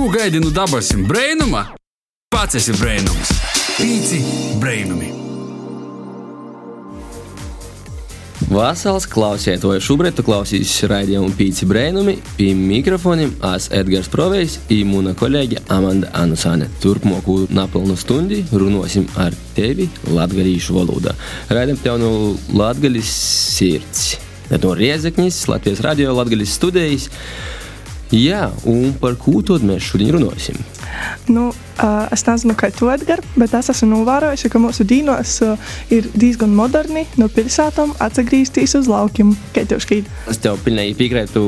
Ko gaidi no dabasim brainuma? Pats esi brainums. Pīci brainumi. Vasals klausītāji, šobrīd tu klausīsies raidījumu Pīci Brēnumi, pie mikrofoniem es Edgars Provejs un mana kolēģe Amanda Anusāne. Turpmāko napilnu stundi runāsim ar tevi latgalīšu valodā. Raidam tev no Latgalis sirds. No Riezeknis, Latvijas radio Latgalis studijas. Jā, un par ko tad mēs šodien runāsim? Nu, uh, es nezinu, kā tu Edgars, bet es esmu novērojis, ka mūsu dīnos uh, ir diezgan moderni no pilsētām atgriezties uz laukiem. Kā tev šķiet? Es tev pilnīgi piekrītu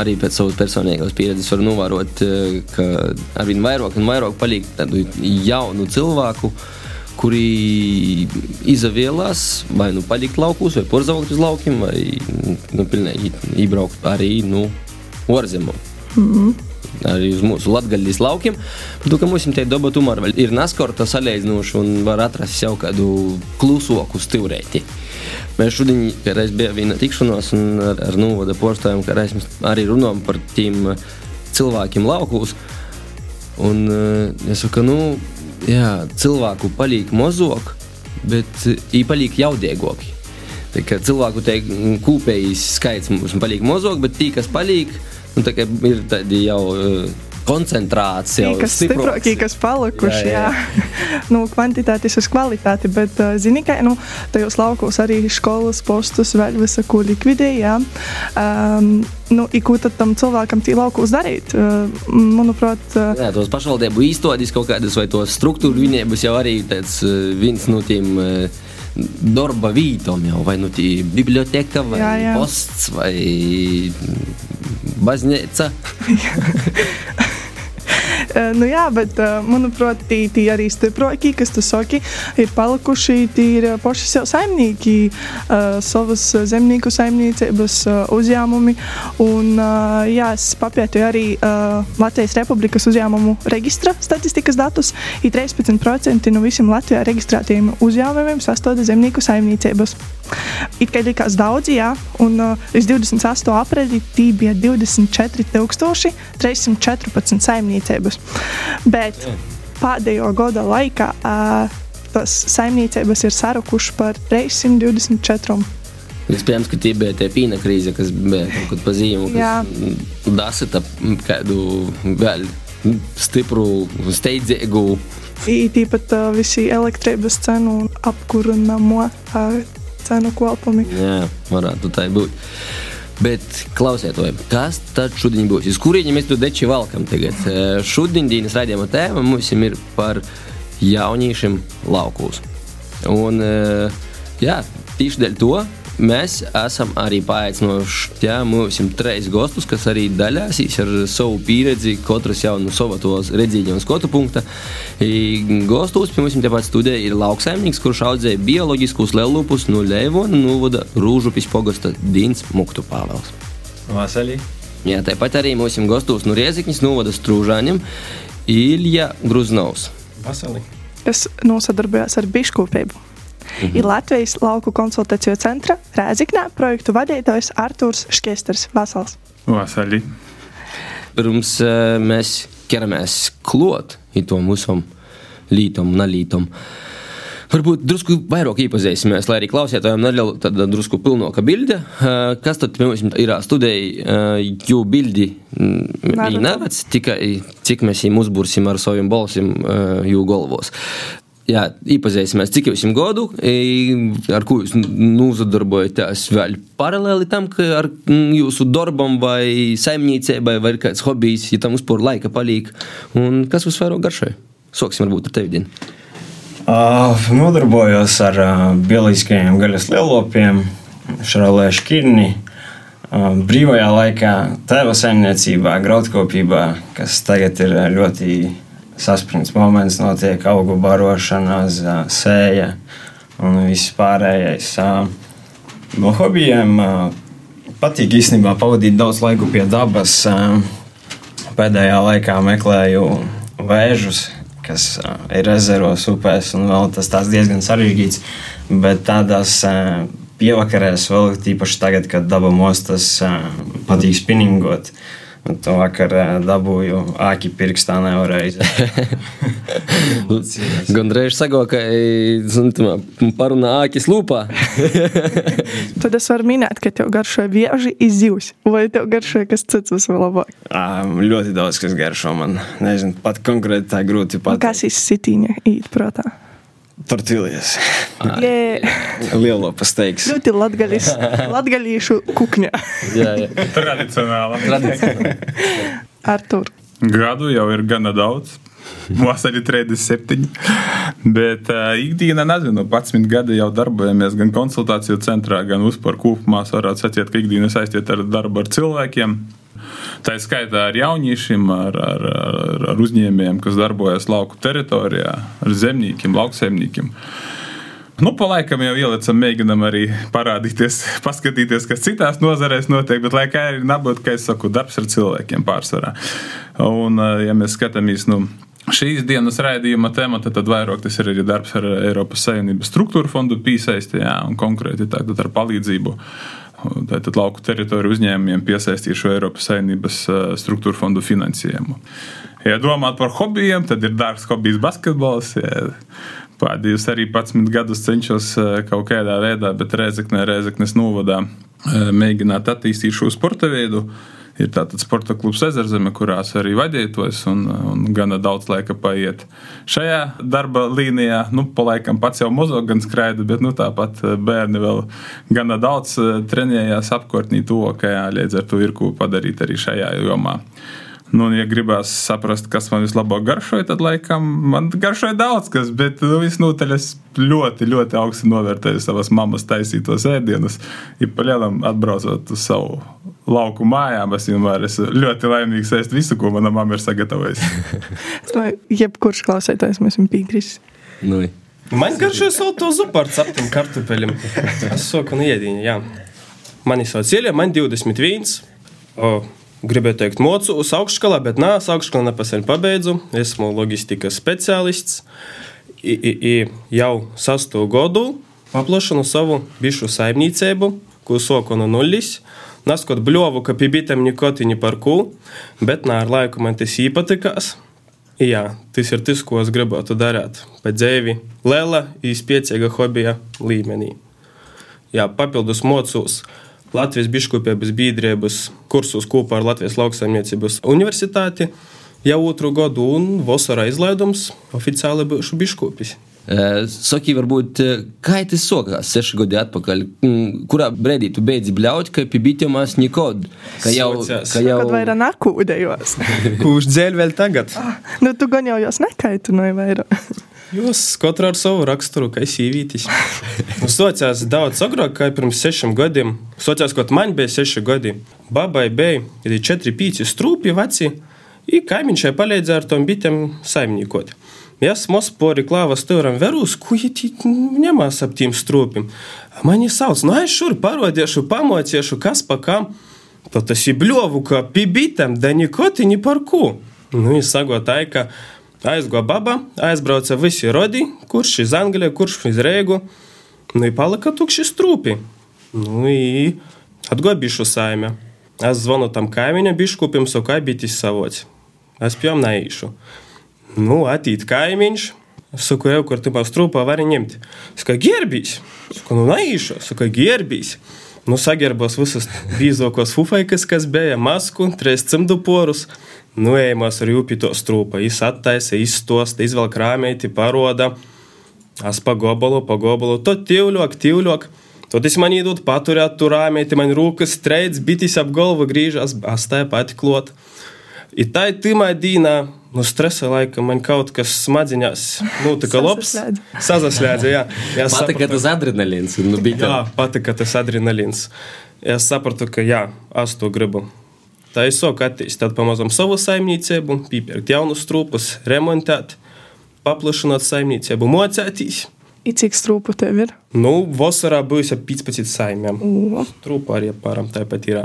arī pēc savas personīgās pieredzes. Varu novērot, ka arvien vairāk un vairāk paliek tādu jaunu cilvēku kuri izvēlās vai nu palikt laukos, vai porzavākt uz laukiem, vai nu, pilnīgi iebraukt arī nu, ārzemēs. Mm -hmm. Arī uz mūsu latgaļas laukiem. Ka mums te daba tomēr ir naskorta salīdzinoši un var atrast jau kādu klusoku stilrēti. Mēs šodien reiz bija viena tikšanos un ar, ar novada porstājiem, ka reiz mēs arī runājam par tiem cilvēkiem laukos. Un es saku, nu, jā, cilvēku paliek mazāk, bet viņi paliek jaudīgāki. Cilvēku kopējais skaits mums paliek mazāk, bet tie, kas paliek, Nu, tā ir tādi jau koncentrācija. Kas stiprākie, kas palikuši. Jā, jā. jā. nu, kvantitātes uz kvalitāti, bet, zini, ka nu, tajos laukos arī skolas postus vēl visa ko likvidēja. Um, nu, ko tad tam cilvēkam tī laukos darīt? Uh, manuprāt, uh, Jā, tos pašvaldību īstenības kaut kādas vai tos struktūru viņiem būs jau arī tāds uh, viens no tiem. Uh, darba vītām jau, vai nu tā biblioteka, vai jā, jā. posts, vai baznīca. Uh, nu jā, bet uh, manuprāt, tie, tie arī stiprākie, kas tu saki, ir palikuši tie paši sev saimnieki, uh, savas zemnieku saimniecības uzņēmumi. Un, jā, es papētīju arī Latvijas Republikas uzņēmumu reģistra statistikas datus. Ir 13% no visiem Latvijā reģistrētiem uzņēmumiem sastāv zemnieku saimniecības. It kā likās daudz, jā, un līdz 28. aprīlim tī bija 24,314 saimniecības. Bet pēdējo gada laikā uh, tas saimniecības ir sarukušas par 324. Iespējams, ka tie bija tie pīna krīze, kas bija kaut kad pazīme, kas dasita kādu vēl stipru, steidzīgu. Īpaši uh, visi elektrības cenu un apkurināmo uh, cenu kopumi. Jā, varētu tā būt. Bet klausieties, kas tad šodien būs? Uz kurienes mēs to deči valkam tagad? Šodien dienas raidījuma tēma mums ir par jauniešiem laukos. Un, jā, tieši dēļ to Mēs esam arī paaicinājuši ja, mūsu trīs gostus, kas arī dalīsies ar savu pieredzi, katrs jau no savas redzīņa un skatu punkta. Gostus pie mums tepat studijā ir lauksaimnieks, kurš audzēja bioloģiskus lelupus no Leivona novada Rūžupis pogosta Dins Muktu Pāvels. Vasarī. Jā, tāpat arī mūsu gostos no Riezikņas novada Strūžāņiem Ilja Gruznovs. Vasarī. Kas nosadarbojās ar biškopību. Mhm. Ir Latvijas lauku konsultāciju centra Rēziknē projektu vadītājs Artūrs Škesters. Vasals. Vasarī. Pirms uh, mēs ķeramies klot to mūsu lītam un alītam. Varbūt drusku vairāk iepazīsimies, lai arī klausītājiem neļautu tādu drusku pilnāku bildi. Uh, kas tad mums ir studijā, uh, jo bildi ir neredz, tikai cik mēs viņu uzbursim ar saviem balsiem uh, jū galvos jā, iepazīsimies, cik jums ir gadu, ar ko jūs nozadarbojaties vēl paralēli tam, ka ar jūsu darbam vai saimniecībai vai kāds hobijs, ja tam uzpūr laika palīk, un kas jūs vairāk garšoja? Soksim varbūt ar tevi, Dien. Uh, nodarbojos ar uh, bioloģiskajiem gaļas lielopiem, šarolē šķirni. Uh, brīvajā laikā tēva saimniecībā, graudkopībā, kas tagad ir ļoti saspringts moments, notiek augu barošana, sēja un viss pārējais. No hobijiem patīk īstenībā pavadīt daudz laiku pie dabas. Pēdējā laikā meklēju vēžus, kas ir ezeros, upēs, un vēl tas diezgan sarežģīts. Bet tādās pievakarēs, vēl tīpaši tagad, kad daba mostas, patīk spinningot. Un to vakar eh, dabūju āķi pirkstā nevarēja. Gandrīz sago, ka parunā āķis lūpā. Tad es varu minēt, ka tev garšoja vieži izzivs, vai tev garšoja kas cits vislabāk? Ā, ļoti daudz kas garšo man. Nezinu, pat konkrēti tā grūti pateikt. Kas izsitīņa īt prātā? Tortiljas. Jē, Lielo pasteiks. ļoti latgaļis, latgaļīšu kukņa. jā, jā. Tradicionāli. Tradicionāli. Artur, Gadu jau ir gana daudz. Vasarī 37. Bet uh, ikdienā, nezinu, 11 gadi jau darbojamies gan konsultāciju centrā, gan uzpār kopumā. Varētu sacīt, ka ikdiena saistīta ar darbu ar cilvēkiem. Tā ir skaitā ar jauniešiem, ar, ar, ar, ar uzņēmējiem, kas darbojas lauku teritorijā, ar zemniekiem, lauksaimniekiem. Nu, pa laikam jau ielicam, mēģinam arī parādīties, paskatīties, kas citās nozarēs notiek, bet laikā arī nabūt, kā es saku, darbs ar cilvēkiem pārsvarā. Un, eh, ja mēs skatāmies, nu, šīs dienas raidījuma temata, tad vairāk tas ir arī darbs ar Eiropas Savienības struktūra fondu piesaistē, un konkrēti tātad ar palīdzību. Tātad lauku teritoriju uzņēmumiem piesaistīšu Eiropas Savienības struktūra fondu finansējumu. Ja domāt par hobijiem, tad ir dārgs hobijs basketbols. Ja Pēdējos arī 11 gadus cenšos eh, kaut kādā veidā, bet Reizeknē, Reizeknes novadā eh, mēģināt attīstīt šo sporta veidu. Ir tātad sporta klubs Ezerzeme, kurās arī vadītos, un, un gana daudz laika paiet. Šajā darba līnijā, nu, pa laikam pats jau mozo gan skraida, bet nu, tāpat eh, bērni vēl gana daudz trenējās apkārtnī to, ka jā, līdz ar to ir ko padarīt arī šajā jomā. Nu, un, ja gribās saprast, kas man vislabāk garšoja, tad laikam man garšoja daudz kas, bet nu, visnotaļ es ļoti, ļoti augstu novērtēju savas mammas taisītos ēdienus. Ja palielam atbraucot uz savu lauku mājām, es vienmēr esmu ļoti laimīgs ēst visu, ko mana mamma ir sagatavojusi. es domāju, jebkurš klausētājs mēs esam piekrist. Nu, Man garšo salto zupu ar ceptiem kartupeļiem. Es soku un iedīņu, jā. Mani sauc Ilija, man 21. O, gribēju teikt mocu uz augšskolā, bet nā, es augšskolā nepasen pabeidzu. Esmu logistikas speciālists. I, i, i jau sasto godu paplašinu savu bišu saimniecību, ko soku no nulles. Naskot bļovu, ka pie bitēm nikotiņi par ko, bet nā, ar laiku man tas īpatikās. Jā, tas ir tas, ko es gribētu darīt. Pēc dzīvi liela, izpiecīga hobija līmenī. Jā, papildus mocos Latvijas biškopības biedrības kursus kopā ar Latvijas lauksaimniecības universitāti jau otru gadu, un vasarā izlaidums oficiāli būšu biškopis. Eh, Saki, varbūt, kā tas sākās seši gadi atpakaļ? Mm, Kurā brīdī tu beidzi bļaut, ka pie bitēmās nekad? Ka jau, ka jau Kad vairāk nakūdējos. Kurš dzēļ vēl tagad? nu, tu gan jau jos nekaitinoji vairāk. Jūs katru ar savu raksturu, kā sīvītis. Mums sociās daudz agrāk, kā pirms sešiem gadiem. Sociās, kaut man bija seši gadi. Babai bija arī četri pīci strūpi veci, i kaimiņš šai palīdzēja ar tom bitēm saimniekot. Es mospori klāva stūram verūs, ko jī ņemās ap tiem strūpim. Mani sauc, nu es šur parodiešu, pamociešu, kas pa kam. Tad tas ir bļovu, ka pie bitēm, da nikoti ni par ko. Nu, es sago tā, ka Aizgo baba, aizbrauca visi rodi, kurš iz Anglijas, kurš iz Reigų. Nu, į palaka tukšys trūpi. Nu, į atgo bišų saimę. Aš zvonu tam kaimene, bišku pim su ką bitis savots. Aš pjom naišu. Nu, ateit kaimeniš, Sako, jau kur tu pastrūpą avarį nemti. Sako, gerbys. Sako, nu naišo. Sako, gerbys. Nu, sagerbos visas vyzokos fufaikas, kas beje, maskų, tris cimdų porus. Nu, ejamos ar jūpi to strūpa. Jis attaisa, izstosta, izvelk rāmēti, paroda. Es pagobalu, pagobalu, to tīvļok, tīvļok. Tad es man iedod paturēt tur rāmēti, man rūkas streids, bitis ap galvu grīžas, astāja pati klot. I tā ir tīmā dīnā, nu, stresa laika man kaut kas smadzeņās, nu, tā kā. Sasaslēdza. Sazaslēdza, jā. jā es Patika tas adrenalīns. Nu, Jā, patika tas adrenalīns. Es sapratu, ka jā, es to gribu. Tā ir soka attīstīt, pamazām savu saimniecību, pīpērt jaunus trūkus, remontēt, paplašināt saimniecību, mocētīs. I cik strūpu tev ir? Nu, vasarā ap 15 saimiem. O, Trūpa arī apmēram tāpat ir.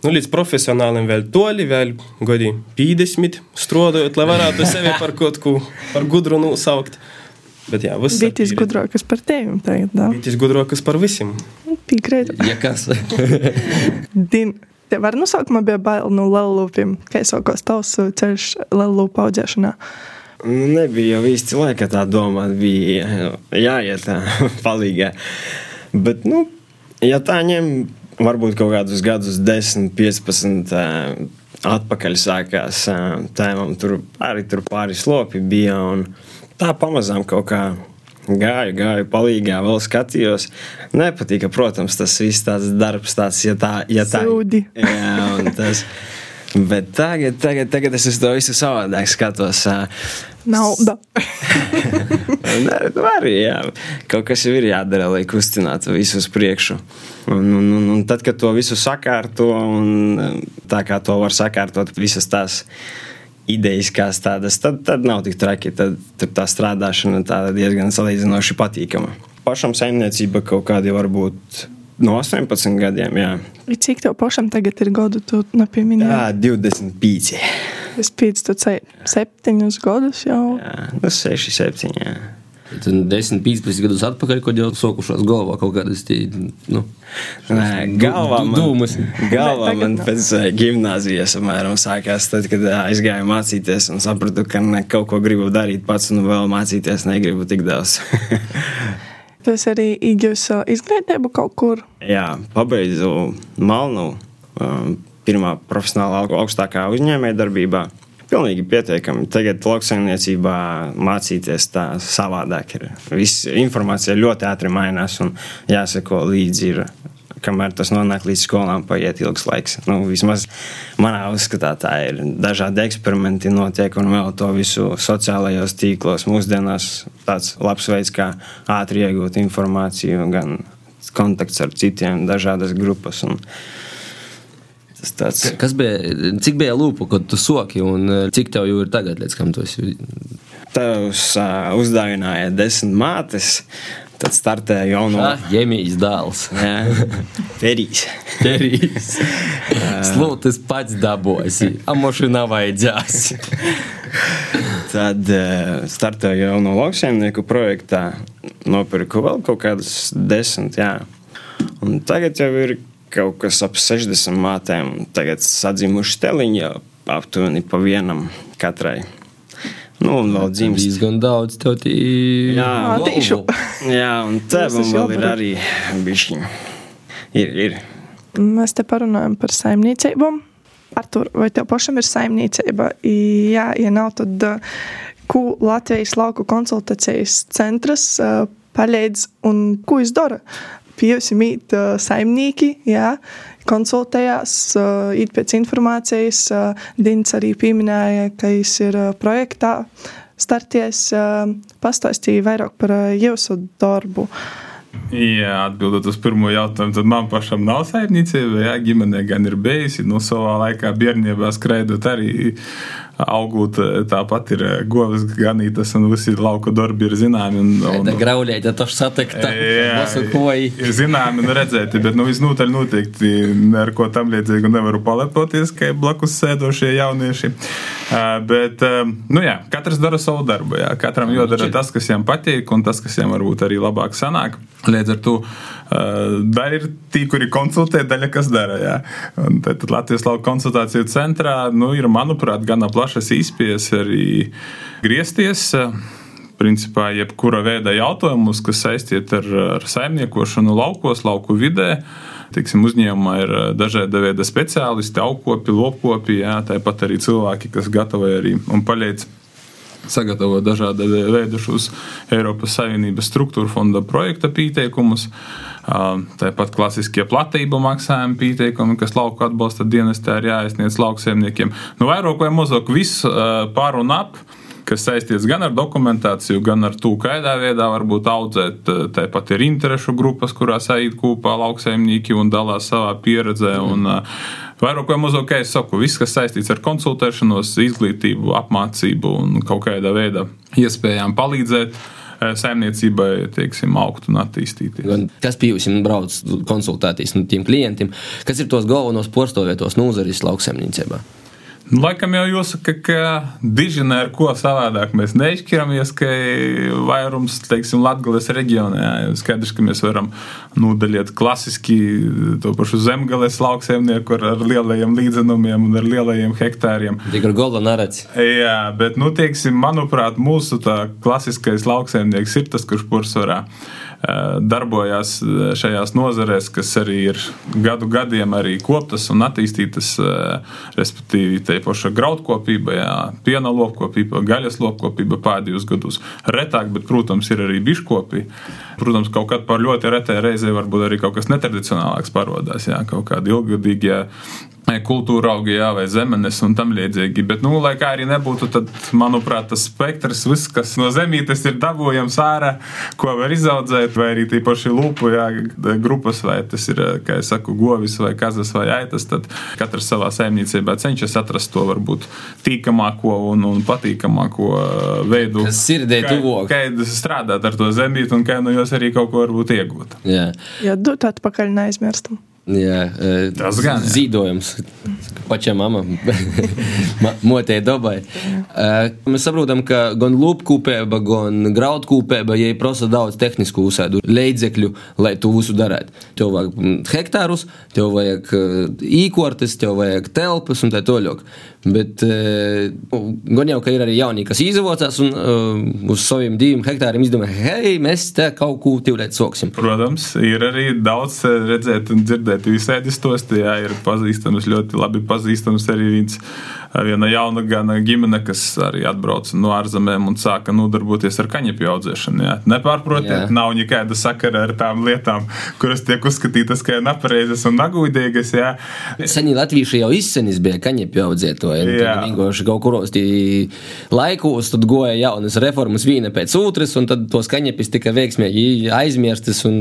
Nu, līdz profesionālim vēl toļi, vēl gadi 50 strādājot, lai varētu sevi par kaut ko par gudru nosaukt. Bet jā, viss ir Bitis gudrākas par tevi tagad, da? Bitis gudrākas par visiem. Piekrīt. Ja kas? Din, Tev var nosaukumā bija bail no lelupiem. Kā sākās tavs uh, ceļš lelupu audzēšanā? Nu, nebija jau īsti laika tā domāt, bija jāiet tā palīgā. Bet, nu, ja tā ņem, varbūt kaut kādus gadus, 10, 15 ā, atpakaļ sākās ā, tēmam, tur arī tur pāri slopi bija. Un tā pamazām kaut kā gāju, gāju palīgā, vēl skatījos. Nepatika, protams, tas viss tāds darbs, tāds, ja tā, ja tā. Sūdi. Jā, un tas. Bet tagad, tagad, tagad es uz to visu savādāk skatos. Nauda. Nu arī jā. kaut kas jau ir jādara, lai kustinātu visu uz priekšu. Un, un, un, un tad, kad to visu sakārto, un tā kā to var sakārtot, visas tās idejas, kādas tādas, tad, tad nav tik traki. Tad, tā strādāšana tāda diezgan salīdzinoši patīkama. Pašam saimniecība kaut kādi varbūt no 18 gadiem, jā. Cik tev pašam tagad ir gadu, tu nepieminēji? Jā, 25. Es pīdzu, tu cei septiņus gadus jau. Jā, nu 6, 7. Jā. Tad 10, 15 gadus atpakaļ, kad jau sokušās galvā kaut kādas tie, nu, Nē, galvā man, dūmus. galvā Nē, man nav. pēc eh, gimnāzijas apmēram sākās, tad, kad ā, aizgāju mācīties un sapratu, ka ne, kaut ko gribu darīt pats un vēl mācīties negribu tik daudz. Esi arī iegūsi uh, izglītību kaut kur. Jā, pabeidzu Malnu pirmā profesionālā au- augstākā uzņēmēja darbībā. Pilnīgi pietiekami. Tagad lauksaimniecībā mācīties tā savādāk ir. Viss informācija ļoti ātri mainās un jāseko līdzi. Ir, kamēr tas nonāk līdz skolām, paiet ilgs laiks. Nu, vismaz manā uzskatā tā ir. Dažādi eksperimenti notiek un vēl to visu sociālajos tīklos. Mūsdienās tāds labs veids, kā ātri iegūt informāciju, gan kontakts ar citiem, dažādas grupas. Un tas tāds Kas bija, cik bija lūpa, kad tu soki, un eh, cik tev jau ir tagad, līdz kam tu esi? Tevs uh, uzdāvināja desmit mātes, tad startēja jauno. Ah, Jemijas dēls. Jā, Perīs. Terijs. Slūtis pats dabosi, a mašīnā vajadzēs. Tad uh, startēju jau no lauksaimnieku projektā. Nopirku vēl kaut kādus desmit. Jā. Un tagad jau ir kaut kas ap 60 mātēm. un Tagad sadzimuši teliņi jau aptuveni pa vienam katrai. Nu, un vēl dzimst. Diezgan daudz tev tī. Jā, Mātīšu. Jā, un tevam vēl ir arī bišķiņi. Ir, ir. Mēs te parunājam par saimniecību. Artur, vai tev pašam ir saimniecība? Jā, ja nav, tad ko Latvijas lauku konsultācijas centrs palīdz un ko viņš dara? Piesimīt uh, saimnieki, jā, konsultējās, uh, īt pēc informācijas. Uh, Dins arī pieminēja, ka viņš ir uh, projektā starties. Uh, pastāstīja vairāk par uh, jūsu darbu. Jā, atbildot uz pirmo jautājumu, tad man pašam nav saimniecība. Jā, ģimenē gan ir bijusi. Nu, savā laikā bērnībā skraidot arī augot. Tāpat ir govs ganītas un visi lauka darbi ir zināmi. Un, un, Graulēt, ja tas satikta. Bosu koji. ir zināmi un redzēti, bet nu, visnotaļ noteikti ar ko tam līdzīgu nevaru palepoties, kā blakus sēdošie jaunieši. Uh, bet, nu jā, katrs dara savu darbu. Jā. Katram jādara tas, kas viņam patīk, un tas, kas viņam varbūt arī labāk sanāk. Līdz ar to daļa ir tie, kuri konsultē, daļa kas dara. Jā. Tad Latvijas lauka konsultāciju centrā nu, ir, manuprāt, gana plašas izpējas arī griezties. Principā jebkura veida jautājumus, kas saistīti ar, ar saimniekošanu laukos, lauku vidē. Teiksim, uzņēmumā ir dažāda veida speciālisti, aukopi, lopkopi, jā, tāpat arī cilvēki, kas gatavoja arī un palīdz sagatavot dažāda veida šos Eiropas Savienības struktūra fonda projekta pieteikumus. Ā, Tāpat klasiskie platību maksājumi, pieteikumi, kas lauka atbalsta dienestā ir jāiesniedz lauksaimniekiem. Nu, vairāk vai mazāk viss ā, pār un ap kas saistīts gan ar dokumentāciju, gan ar to, kādā veidā varbūt audzēt. Tāpat ir interešu grupas, kurās aiziet kopā lauksaimnieki un dalās savā pieredzē. Un, Vairāk vai mazāk, kā es saku, viss, kas saistīts ar konsultēšanos, izglītību, apmācību un kaut kādā veidā iespējām palīdzēt saimniecībai, teiksim, augt un attīstīties. Gan Kas pie jums brauc konsultēties no tiem klientiem? Kas ir tos galvenos porstovietos nozares lauksaimniecībā? Laikam jau jāsaka, ka dižina ar ko savādāk mēs neizšķiramies, ka vairums, teiksim, Latgales reģionā, skaidrs, ka mēs varam nodaļot klasiski to pašu zemgales lauksaimnieku ar, ar lielajiem līdzenumiem un ar lielajiem hektāriem. Tik ar golda narats. Jā, bet, nu, teiksim, manuprāt, mūsu tā klasiskais lauksaimnieks ir tas, kurš pursvarā darbojās šajās nozarēs, kas arī ir gadu gadiem arī koptas un attīstītas, respektīvi, te paša graudkopība, jā, piena lopkopība, gaļas lopkopība pēdējos gados. Retāk, bet, protams, ir arī biškopi. Protams, kaut kad par ļoti retai reizei varbūt arī kaut kas netradicionālāks parodās, jā, kaut kādi ilgadīgie kultūra augi, jā, vai zemenes un tam līdzīgi. Bet, nu, lai kā arī nebūtu, tad, manuprāt, tas spektrs, viss, kas no zemītes ir dabūjams ārā, ko var izaudzēt, vai arī tīpaši lūpu jā, grupas, vai tas ir, kā es saku, govis vai kazas vai aitas, tad katrs savā saimniecībā cenšas atrast to varbūt tīkamāko un, un patīkamāko veidu. Kas sirdē tuvāk. Kā, kā strādāt ar to zemīti un kā no jos arī kaut ko varbūt iegūt. Jā, Jā, dot atpakaļ neaizmirstam. Jā, Tas gan, jā. zīdojums. Pašai mamai, motei dabai. E, Mēs saprotam, ka gan lūpkūpība, gan graudkūpība, ja prasa daudz tehnisku uzsēdu līdzekļu, lai to visu darītu. Tev vajag mm, hektārus, tev vajag e, īkortes, tev vajag telpas un tā tālāk. Bet gan jau, ka ir arī jauni, kas izavocās un uz saviem diviem hektāriem izdomā, hei, mēs te kaut ko tīvlēt soksim. Protams, ir arī daudz redzēt un dzirdēt visādi stosti. Jā, ir pazīstams, ļoti labi pazīstams arī viens. Viena jauna gana ģimene, kas arī atbrauca no ārzemēm un sāka nodarboties ar kaņepju audzēšanu. Jā. Nepārprotiet, Jā. nav nekāda sakara ar tām lietām, kuras tiek uzskatītas kā nepareizas un nagūdīgas. Jā. Seni latvieši jau izsenis bija kaņepju audzētoji. Vienkārši kaut kuros laikos tad goja jaunas reformas viena pēc otras, un tad tos kaņepis tika veiksmīgi aizmirstas un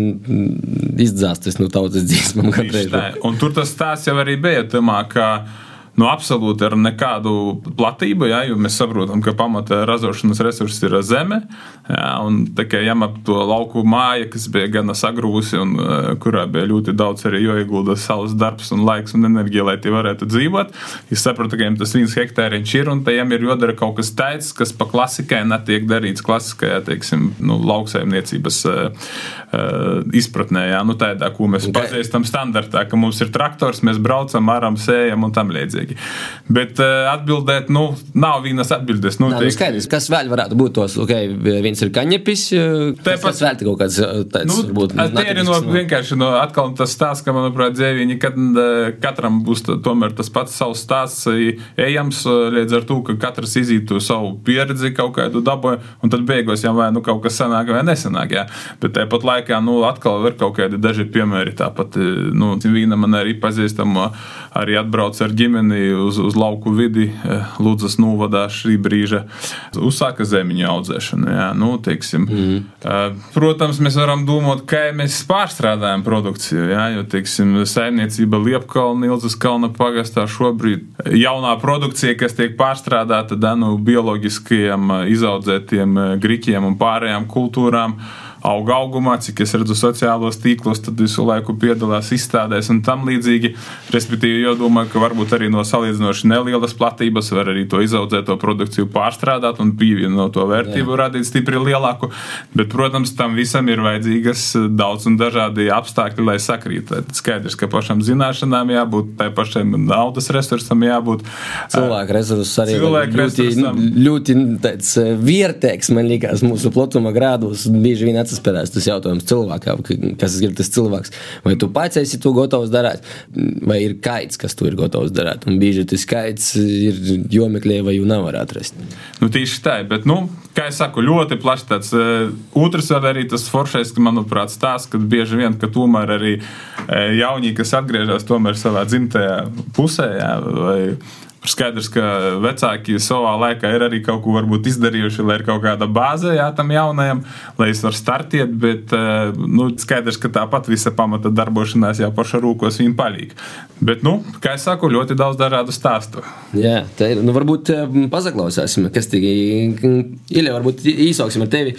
izdzāstas no tautas. Un tur tas stāsts jau arī bija tamā, ka nu, absolūti ar nekādu platību, jā, jo mēs saprotam, ka pamata ražošanas resursi ir zeme. Jā, un tikai ņemot to lauku māju, kas bija gana sagrūsi un uh, kurā bija ļoti daudz arī jāiegulda savs darbs un laiks un enerģija, lai tie varētu dzīvot. Es saprotu, ka viņiem tas viens hektāriņš ir un tajiem ir jādara kaut kas tāds, kas pa klasikai netiek darīts klasiskajā, teiksim, nu, lauksaimniecības uh, izpratnē. Jā, nu, tādā, ko mēs Kā- pazīstam standartā, ka mums ir traktors, mēs braucam, aram, sējam un tam līdzīgi. Bet uh, atbildēt, nu, nav vienas atbildes. Nu, Nā, nu teik- skaidrs, kas vēl varētu būt tos, ok, viens ir kaņepis, Tāpat- tas vēl kaut kāds uh, tāds, Nu, varbūt, tie ir no, natipisks, vienkārši no, atkal tas stāsts, ka, manuprāt, dzēviņi, kad eh, katram būs tomēr tas pats savs stāsts eh, ejams, eh, līdz ar to, ka katrs izītu savu pieredzi kaut kādu dabūju, un tad beigās jau vai nu kaut kas sanāk vai nesanāk, jā. Bet tāpat laikā, nu, atkal ir kaut kādi daži piemēri, tāpat, eh, nu, vīna man arī pazīstama, arī atbrauc ar ģimeni uz, uz lauku vidi, eh, Lūdzas novadā šī brīža uzsāka zemiņu audzēšanu, jā, nu, teiksim. Mm. Protams, mēs varam domāt, kā mēs pārstrādājam produkciju, jā, jo, teiksim, saimniecība Liepkalna, Ilzas kalna pagastā šobrīd jaunā produkcija, kas tiek pārstrādāta danu bioloģiskajiem eh, izaudzētiem griķiem un pārējām kultūrām auga augumā, cik es redzu sociālos tīklos, tad visu laiku piedalās izstādēs un tam līdzīgi. Respektīvi, jau domāju, ka varbūt arī no salīdzinoši nelielas platības var arī to izaudzēto produkciju pārstrādāt un pievienot to vērtību, Jā. radīt stipri lielāku. Bet, protams, tam visam ir vajadzīgas daudz un dažādi apstākļi, lai sakrīt. Skaidrs, ka pašam zināšanām jābūt, tai pašam naudas resursam jābūt. Cilvēku resursus arī Cilvēku ļoti, resursam. ļoti tāds eh, vērtīgs, man liekas, mūsu platuma grādos. Bieži vien atspērās tas jautājums cilvēkam, ka- kas ir tas cilvēks. Vai tu pats esi to gatavs darīt, vai ir kaits, kas to ir gatavs darīt. Un bieži tas kaits ir jomeklē, vai jau nav var atrast. Nu, tieši tā, bet, nu, kā jau saku, ļoti plašs tāds. Uh, otrs vēl arī tas foršais, manuprāt, stāsts, ka bieži vien, ka tomēr arī uh, jaunie, kas atgriežas tomēr savā dzimtajā pusē, jā, vai Skaidrs, ka vecāki savā laikā ir arī kaut ko izdarījuši, lai ir kaut kāda bāze jā, tam jaunajam, lai es varu startēt, bet eh, nu, skaidrs, ka tāpat visa pamata darbošanās jau paša rūkos viņa palīk. Bet, nu, kā es saku, ļoti daudz dažādu stāstu. Jā, tā ir. Nu, varbūt eh, pazaklausāsim, kas tik. Ilija, varbūt īsāksim ar tevi.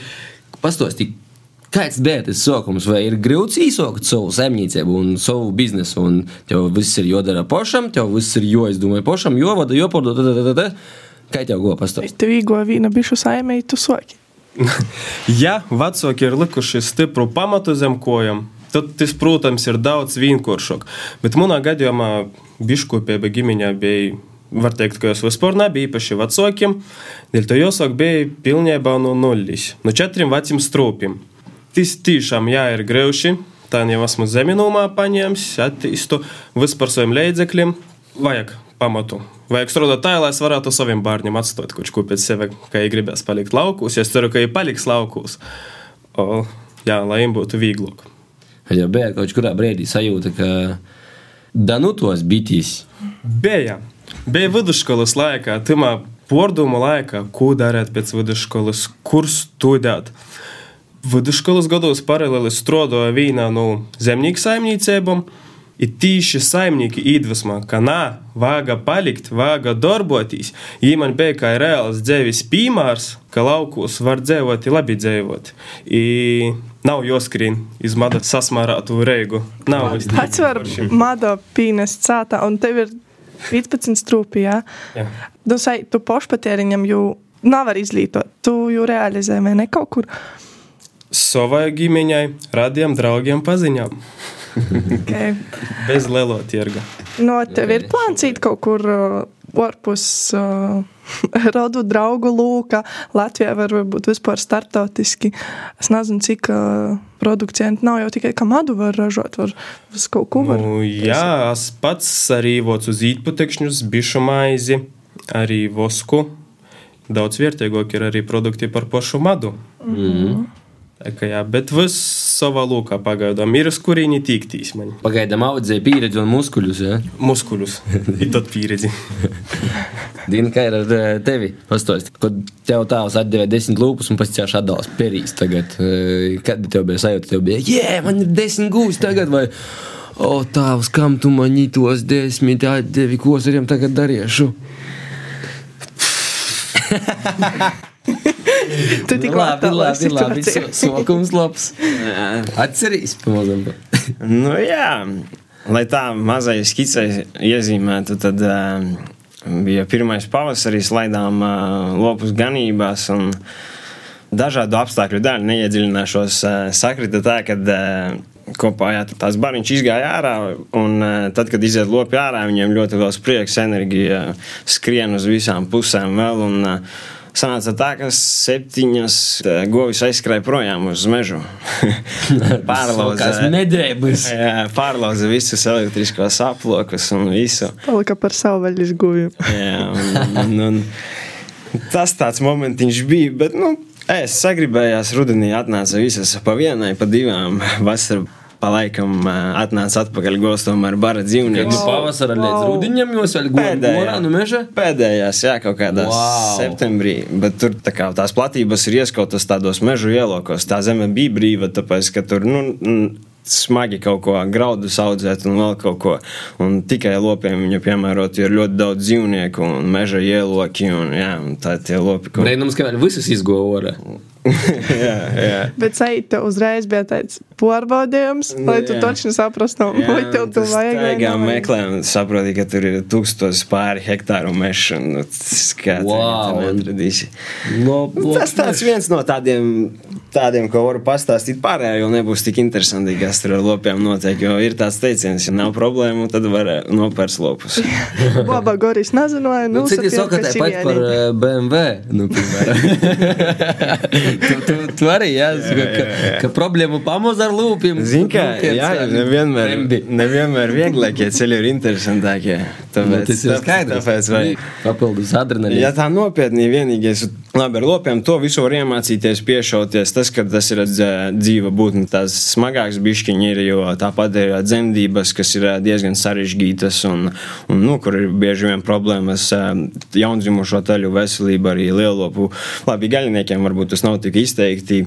Pastāstīt, Kāds bija tas sākums? Vai ir grūti izsākt savu saimniecību un savu biznesu? Un tev viss ir jādara pašam, tev viss ir jāizdomā pašam, jovada, jopārdod. Kā tev go pastāstīt? Tev īgo vīna bišu saimē, tu soki. Ja vecāki ir likuši stipru pamatu zem kojām, tad tas, protams, ir daudz vienkāršāk. Bet manā gadījumā biškopība ģimeņā bija. Var teikt, ka jūs vispār nebija īpaši vecākiem, dēļ to jāsaka, bija pilnībā no nulles, no četriem veciem strūpiem. Tas tiešām jā, ir greuši. Tā jau esmu zeminumā paņēmis, attīstu vispār saviem līdzekļiem. Vajag pamatu. Vajag strādāt tā, lai es varētu saviem bērniem atstāt kaut ko pēc sevis, ka viņi gribēs palikt laukos. Es ceru, ka viņi paliks laukos. O, jā, lai viņiem būtu vieglāk. Ja bija kaut kādā brīdī sajūta, ka Danutos bitīs. Bija. Bija vidusskolas laikā, timā pordumu laikā, ko darīt pēc vidusskolas, kur studēt. Vidusskolas gados paralēli strādāja vienā no zemnieku saimniecībām. Ir tīši saimnieki iedvesmā, ka nā, vāga palikt, vāga darboties. Ja man bija kā reāls dzīves piemērs, ka laukos var dzīvot, labi dzīvot. I nav jāskrien iz mada sasmārātu reigu. Nav Pats var mada pīnest cātā, un tev ir 15 strūpi, jā? Jā. Nu, sai, tu pošpatēriņam jau nav var izlītot. Tu jau realizē, vai ne kaut kur. Savai ģimeņai, radiem draugiem paziņām. Okay. Bez lielo tirga. No tev ir plāns īt kaut kur uh, ārpus uh, rodu draugu lūka. Latvijā var būt vispār startautiski. Es nezinu, cik uh, produkcija nav jau tikai, ka madu var ražot, var vis kaut ko var. Nu, jā, es pats arī vocu uz īpatekšņus, bišu maizi, arī vosku. Daudz vērtīgāk ir arī produkti par pašu madu. Mm. Kā Jā, bet viss savā lūkā pagaidām ir uz kurieni tīktīs man. Pagaidām audzēja pieredzi un muskuļus. Ja? Muskuļus, ir tad pieredzi. Dina, kā ir ar eh, tevi? Pastāsti, kad tev tēvs atdeva desmit lūpas un pēc tam atdalās perīs. Tagad, eh, kad tev bija sajūta, tev bija, jē, man ir desmit gūs tagad. Vai, O, tēvs, kam tu man tos desmit atdevi, ko es ar viņiem tagad darīšu? Tu tikko labi, labi, labi, so- sokums labs. Atcerīs, pamazam. Nu, jā, lai tā mazai skicē iezīmētu, tad uh, bija pirmais pavasaris, laidām uh, lopus ganībās. Un, Dažādu apstākļu dēļ neiedziļināšos. Uh, sakrita tā, ka uh, kopā jā, tās bariņš izgāja ārā, un uh, tad, kad iziet lopi ārā, viņiem ļoti liels prieks, enerģija skrien uz visām pusēm vēl. Un, uh, Sanāca tā, ka septiņas uh, govis aizskrēja projām uz mežu. Pārlauza Kās medēbas. Jā, pārlauza visus elektriskos aplokus un visu. Palika par savu vaļas guvi. Jā, un, un, un tas tāds momentiņš bija, bet, nu, es sagribējās rudenī atnāca visas pa vienai, pa divām vasarā. Pa laikam ā, atnāca atpakaļ gostam ar bara No dzīvnieku. pavasara līdz Wow. rudenim jūs vēl gājāt no meža. Pēdējās, jā, kaut kādā Wow. septembrī. Bet tur tā kā, tās platības ir ieskautas tādos mežu ielokos. Tā zeme bija brīva, tāpēc ka tur nu, smagi kaut ko graudus audzēt un vēl kaut ko. Un tikai lopiem viņa piemērot, ir ļoti daudz dzīvnieku un meža ieloki. Un, jā, un tā tie lopi kaut Brīnums, ka vēl visas izgoja. jā, jā. Bet Saita uzreiz bija tāds pārbaudījums, lai tu jā. točni saprastu, vai tev tu vajag. vai Tā kā nevajag. meklē, un saproti, ka tur ir tūkstoši pāri hektāru mežu. Nu, Skats, Wow. Nu, Tas tāds viens no tādiem, tādiem ko varu pastāstīt pārējā, jo nebūs tik interesanti, kas tur ar lopiem notiek. Jo ir tāds teiciens, ja nav problēmu, tad var eh, nopērst lopus. Baba Goris nezināja, nu, Nu, citi saka, tā pat par eh, BMW. Nu, piemēram. tu, tu, tu arī, jā, jā, ka, ka problēmu pamaz ar lūpiem. Zini, kā jā, nevienmēr, nevienmēr vieglākie ceļi ir interesantākie. Nu, Tāpēc, tas ir skaidrs. Tāpēc, vai, Papildus adrenalīnu. Ja tā nopietni vienīgais, labi, ar lopiem to visu var iemācīties, piešauties. Tas, ka tas ir dzē- dzīva būtne, tās smagāks bišķiņi ir, jo tāpat ir dzemdības, kas ir ā, diezgan sarežģītas un, un nu, kur ir bieži vien problēmas ā, jaundzimušo taļu veselība, arī lielopu. Labi, gaļiniekiem varbūt tas nav tik izteikti.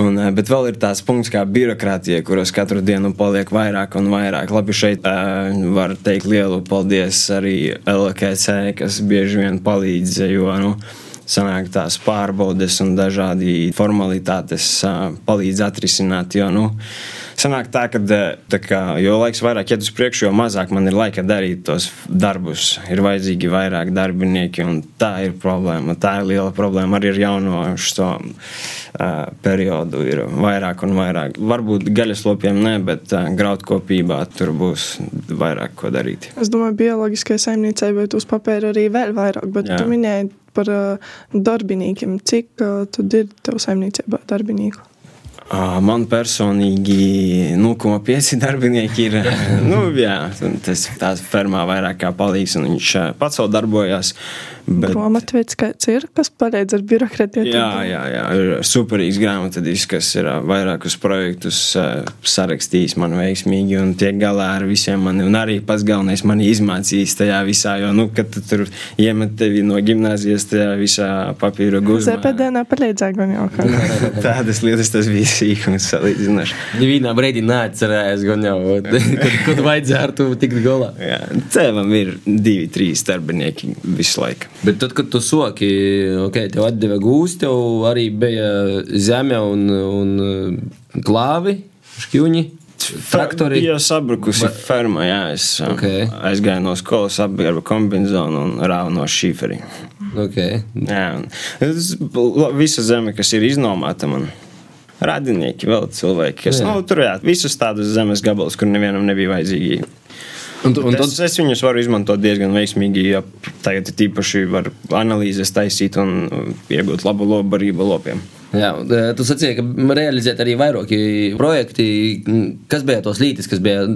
Un, eh, bet vēl ir tāds punkts, kā birokrātija, kuras katru dienu paliek vairāk un vairāk. Labi, šeit uh, var teikt lielu paldies arī LKC, kas bieži vien palīdz. Jo, nu, sanāk tās pārbaudes un dažādi formalitātes palīdz atrisināt. Jo, nu, sanāk tā, ka tā kā, jo laiks vairāk iet uz priekšu, jo mazāk man ir laika darīt tos darbus. Ir vajadzīgi vairāk darbinieki, un tā ir problēma. Tā ir liela problēma arī ar jauno šo uh, periodu. Ir vairāk un vairāk. Varbūt gaļaslopiem ne, bet uh, graudkopībā tur būs vairāk ko darīt. Es domāju, bioloģiskai saimniecībai uz papīra arī vēl vairāk, bet. Jā. tu minēji par uh, darbiniekiem. Cik uh, tu ir tev saimniecībā darbinieku? Ā, Man personīgi 0,5 darbinieki ir. nu, jā, tas tās fermā vairāk kā palīgs, un viņš ā, pats vēl darbojas. Bet, Grāmatvedis kāds ir, kas palīdz ar birokratiju? jā, jā, jā, ir superīgs grāmatvedis, kas ir vairākus projektus sarakstījis man veiksmīgi un tiek galā ar visiem mani. Un arī pats galvenais man izmācījis tajā visā, jo, nu, kad tu tur iemet tevi no gimnāzijas tajā visā papīra guzmā. ZPD nepalīdzēja gan jau. kā. Tādas lietas tas bija sīkums salīdzinoši. Nevienā brīdī neatcerējās, gan jau, kad, kad vajadzēja ar to tikt galā. Jā, Tēvam ir divi, trīs darbinieki visu laiku. Bet tad, kad tu soki, ok, tev atdeva gūsti, tev arī bija zeme un, un klāvi, šķūņi, traktori. Jā, sabrukusi Vai- ferma. Jā, es Ok. okay. aizgāju no skolas, apgāju kombināciju un rāvu no šīferī. Okay. Jā, es- visa zeme, kas ir iznomāta man. Radinieki, vēl cilvēki, kas Jā. nu, tur jā, visus tādus zemes gabalus, kur nevienam nebija vajadzīgi. Un, un tad, es, es viņus varu izmantot diezgan veiksmīgi, ja tagad ir tīpaši var analīzes taisīt un iegūt labu lobarību lopiem. jā, un, eh, tu sacīji, ka realizēt arī vairāki projekti. Kas bija tos lītis, kas bija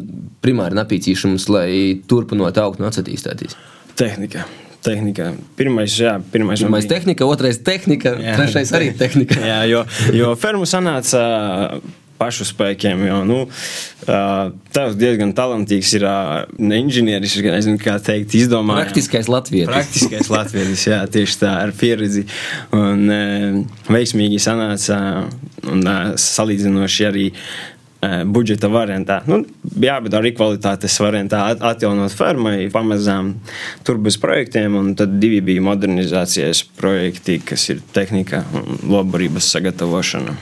primāri napīcīšums, lai turpinot augt un attīstīties? Tehnika. Tehnika. Pirmais, jā, pirmais, Pirmais bija- tehnika, otrais tehnika, Jā. trešais arī tehnika. Jā, jo, jo fermu sanāca pašu spēkiem. Jo, nu, tavs diezgan talantīgs ir ne inženieris, es nezinu, kā teikt, izdomājis. Praktiskais latvietis. Praktiskais latvietis, jā, tieši tā, ar pieredzi. Un veiksmīgi sanāca un salīdzinoši arī budžeta variantā. Nu, jā, bet arī kvalitātes variantā at- atjaunot fermai pamazām tur bez projektiem, un tad divi bija modernizācijas projekti, kas ir tehnika un lobarības sagatavošana.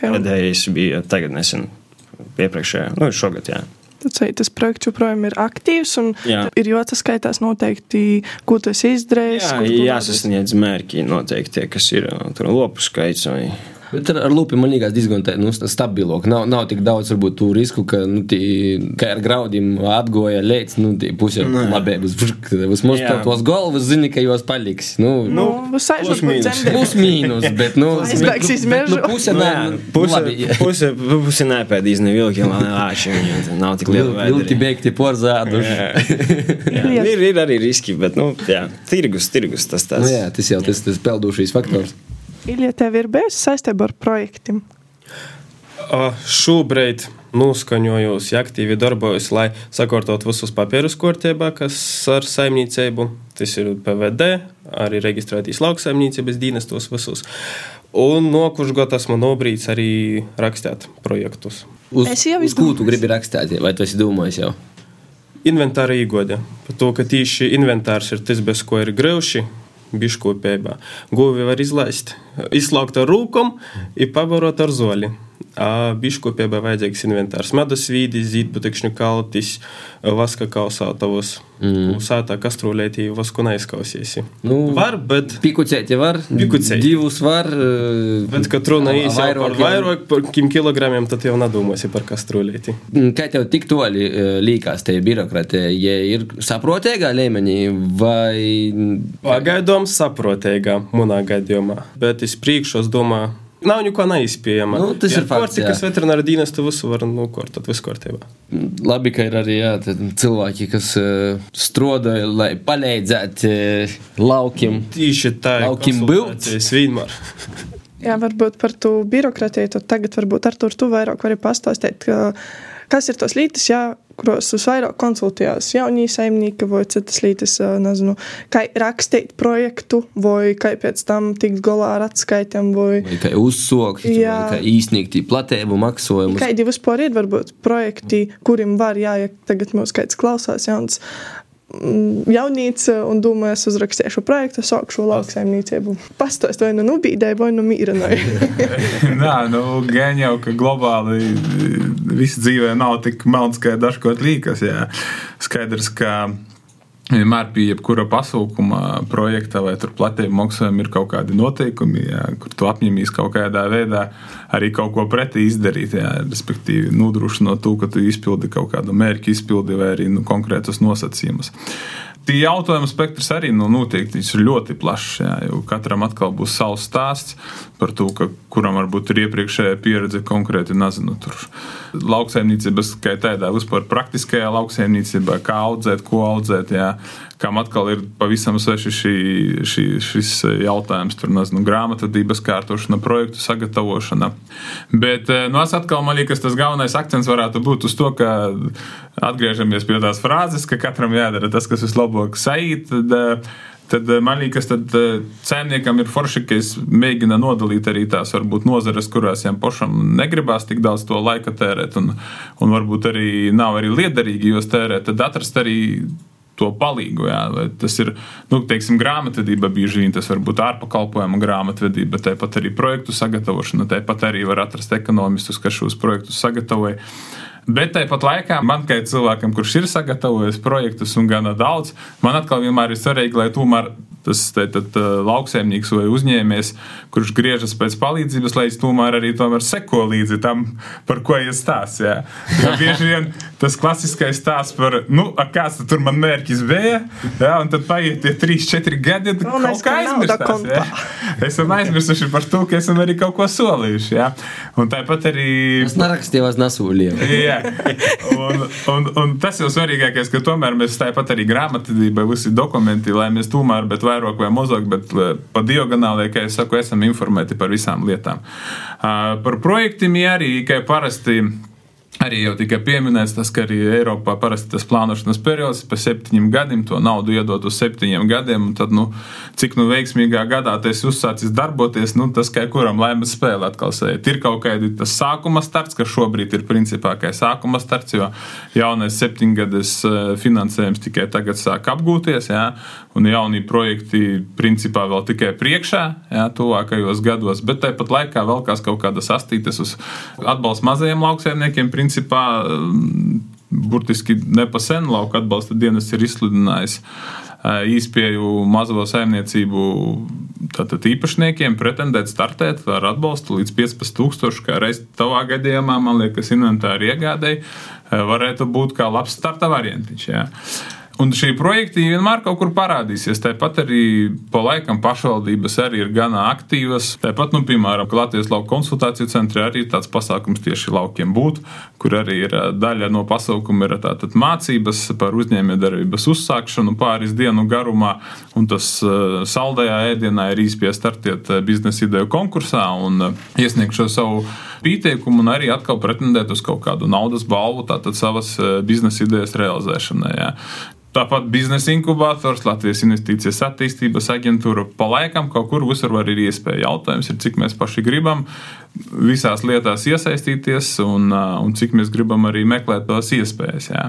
Pēdējais bija tagad nesen, iepriekšējā, nu, šogad, jā. Tas projekts joprojām ir aktīvs un Jā. ir jāsaskaitās noteikti, ko esi izdarījis. Jā, jāsasniedz mērķi noteikti, tie, kas ir ā, tur lopu skaits vai Bet ar, ar lupiem man liekas diezgan tā, nu, stabilo. ka Nav, nav tik daudz varbūt tu risku, ka, nu, tī, kā ar graudiem atgoja līdz, nu, tī pusē labi, būs, būs mums Jā. tos galvas zini, ka jūs paliks. Nu, Nu, būs aizjūt plus mīnus. Plus mīnus, bet, nu, Aizbēgs bet, iz nu, mežu. nu, puse, Nu, nē, jā, nu, puse, labi. puse, puse nepēdīs ne vilki, man āči, viņiem nav tik liela Vilti beigti porzāduši. Jā, ir, ir arī riski, bet, nu, jā, tirgus, tirgus tas Nu, tas. jā, tas jau tas, tas peldušīs faktors. Ilija, tev ir bijusi saistība ar projektiem? Šobrīd noskaņojos, ja aktīvi darbojos, lai sakārtotu visus papīrus kārtībā, kas ar saimniecību. Tas ir PVD, arī reģistrētīs lauksaimniecības dienestos visus. Un nokušs gads man nobrīds arī rakstīt projektus. Uz, Es jau uz ko tu izdomāju. gribi rakstīt, vai tu esi domājis jau? Inventāra īgoda. Par to, ka tieši inventārs ir tas, bez ko ir grauši. Biškopībā. Govi var izlaist, izslaukt ar rūkom, ir pavarot ar zoli. Biškopībā vajadzīgs inventārs. Medus vīdi, zīdputekšņu kaltis, vaska kausātavus. Mm. Sātā kastrūlētī vasku neizkausīsi. Nu, var, bet, Pikucēti var, Pikucēt. divus var. bet kad runa a- īsi par vairāk jau- par kim kilogramiem, tad jau nedomāsi par kastrūlētī. Kā tev tik toļi eh, līkās tie birokratē, ja ir saprotīgā līmenī vai Pagaidām saprotīgā, manā gadījumā. Bet es priekšos domāju, nav neko neizpējama. Nu, tas ir fakts, jā. Kas veterināra dienestu visu var nokārtot, visu kārtībā. labi, ka ir arī jā, cilvēki, kas uh, strādāja, lai palīdzētu uh, laukiem? Tieši tā. Laukim konsultācijas vienmēr. Jā, varbūt par to birokratiju. Tad tagad, varbūt ar to tu vairāk vari pastāstīt, ka, kas ir tos lītis, jā, kuros uz vairāk konsultējās jaunie saimnieki vai citas lītis, nezinu, kā rakstīt projektu vai kā pēc tam tikt galā ar atskaitiem vai Vai kā uzsākt, kā īstenīt platību maksājumus? kādi vispār ir varbūt projekti, kuriem var, jā, ja tagad mūs kāds klausās jauns. Jaunīca un domāju, es uzrakstīšu projektu, sākšu lauksaimniecību. Pastāst vai nu nubīdēju, vai nu mīrināju. Nā, nu, gan jau, ka globāli viss dzīvē nav tik melns, kā dažkārt līkas. Jā. Skaidrs, ka Vienmēr pie jebkura pasākuma, projekta vai platība maksājuma ir kaut kādi noteikumi, jā, kur tu apņemies kaut kādā veidā arī kaut ko pretī izdarīt. Jā, respektīvi, nodrošinot to, ka tu izpildi kaut kādu mērķu, izpildi vai arī nu, konkrētus nosacījumus. Tie jautājumu spektrs arī nu, noteikti ir ļoti plašs. Jā, katram atkal būs savs stāsts par to, ka, kuram varbūt ir iepriekšējā pieredze konkrēti nezinu. Tur lauksaimniecības, kā tādā vispār praktiskajā lauksaimniecībā, kā audzēt, ko audzēt. Jā, kam atkal ir pavisam sveši šī, šī, šis jautājums, tur nezinu, grāmatvedības kārtošana, projektu sagatavošana. Bet eh, nu, es atkal man liekas, tas galvenais akcents varētu būt uz to, ka atgriežamies pie tās frāzes, ka katram jādara tas, kas vislabāk sajūt. Tad, tad man liekas, ka cēniekam ir forši, ka es mēģinu nodalīt arī tās varbūt nozares, kurās viņam pašam negribās tik daudz to laika tērēt, un, un varbūt arī nav arī liederīgi jos tērēt. Tad atrast arī to palīgu. Jā. Tas ir nu, teiksim, grāmatvedība, bieži vien tas var būt ārpakalpojuma grāmatvedība, tāpat arī projektu sagatavošana, tāpat arī var atrast ekonomistus, kas šos projektus sagatavoja. Bet tāpat laikā man, kā cilvēkam, kurš ir sagatavojis projektus un gana daudz, man atkal vienmēr ir svarīgi, lai tomēr tas tātad, lauksaimnieks vai uzņēmējs, kurš griežas pēc palīdzības, lai es tomēr arī tomēr seko līdzi tam, par ko ir stāsts. Jā. Jo bieži vien tas klasiskais stāsts par, nu, kāds tur man mērķis bija, jā, un tad paiet tie 3, 4 gadi, un kaut kā aizmirstās. Esam aizmirsuši par to, ka esam arī kaut ko solījuši. Jā. Un tāpat arī. Es nerakstījos nesūlījām. jā. Un, un, un tas jau svarīgākais, ka tomēr mēs tāpat arī grāmatvedībai visi dokumenti, lai mēs tomēr, bet vai vairāk vai mazāk, bet eh, pa diagonāli, kā jau saku, esam informēti par visām lietām. Ah, par projektiem arī, kā parasti. Arī jau tika pieminēts tas, ka arī Eiropā parasti tas plānošanas periods pa septiņiem gadiem, to naudu iedot uz septiņiem gadiem, tad, nu, cik nu veiksmīgā gadā tas uzsācis darboties, nu, tas kā kuram laimes spēle atkal sēž. Ir kaut kādi tas sākuma starts, kas šobrīd ir principā kā sākuma starts, jo jaunais septiņgades eh, finansējums tikai tagad sāk apgūties, jā, un jaunie projekti principā vēl tikai priekšā, jā, tuvākajos gados, bet tāpat laikā vēl kaut kādas astītes uz atbalstu mazajiem lauksaimniekiem, principā mm, burtiski nepasen lauka atbalsta dienas ir izsludinājis īspēju mazo saimniecību tātad īpašniekiem pretendēt startēt ar atbalstu līdz 15,000, kā reiz tavā gadījumā, man liekas, inventāri iegādēji, varētu būt kā labs starta variantiņš. Un šī projekta vienmēr kaut kur parādīsies. Tāpat arī pa laikam pašvaldības arī ir gana aktīvas. Tāpat, nu, piemēram, Latvijas lauka konsultāciju centrā arī ir tāds pasākums tieši laukiem būt, kur arī ir daļa no pasaukuma ir tātad mācības par uzņēmējdarbības uzsākšanu pāris dienu garumā. Un tas saldējā ēdienā ir īspēja startiet biznesa ideju konkursā un iesniegt šo savu pieteikumu un arī atkal pretendēt uz kaut kādu naudas balvu, tātad savas biznesa idejas realizēšanai. Jā. Tāpat biznesa inkubators, Latvijas investīcijas attīstības aģentūra pa laikam kaut kur visur var ir iespēja. Jautājums ir, cik mēs paši gribam visās lietās iesaistīties un, un cik mēs gribam arī meklēt tās iespējas. Jā.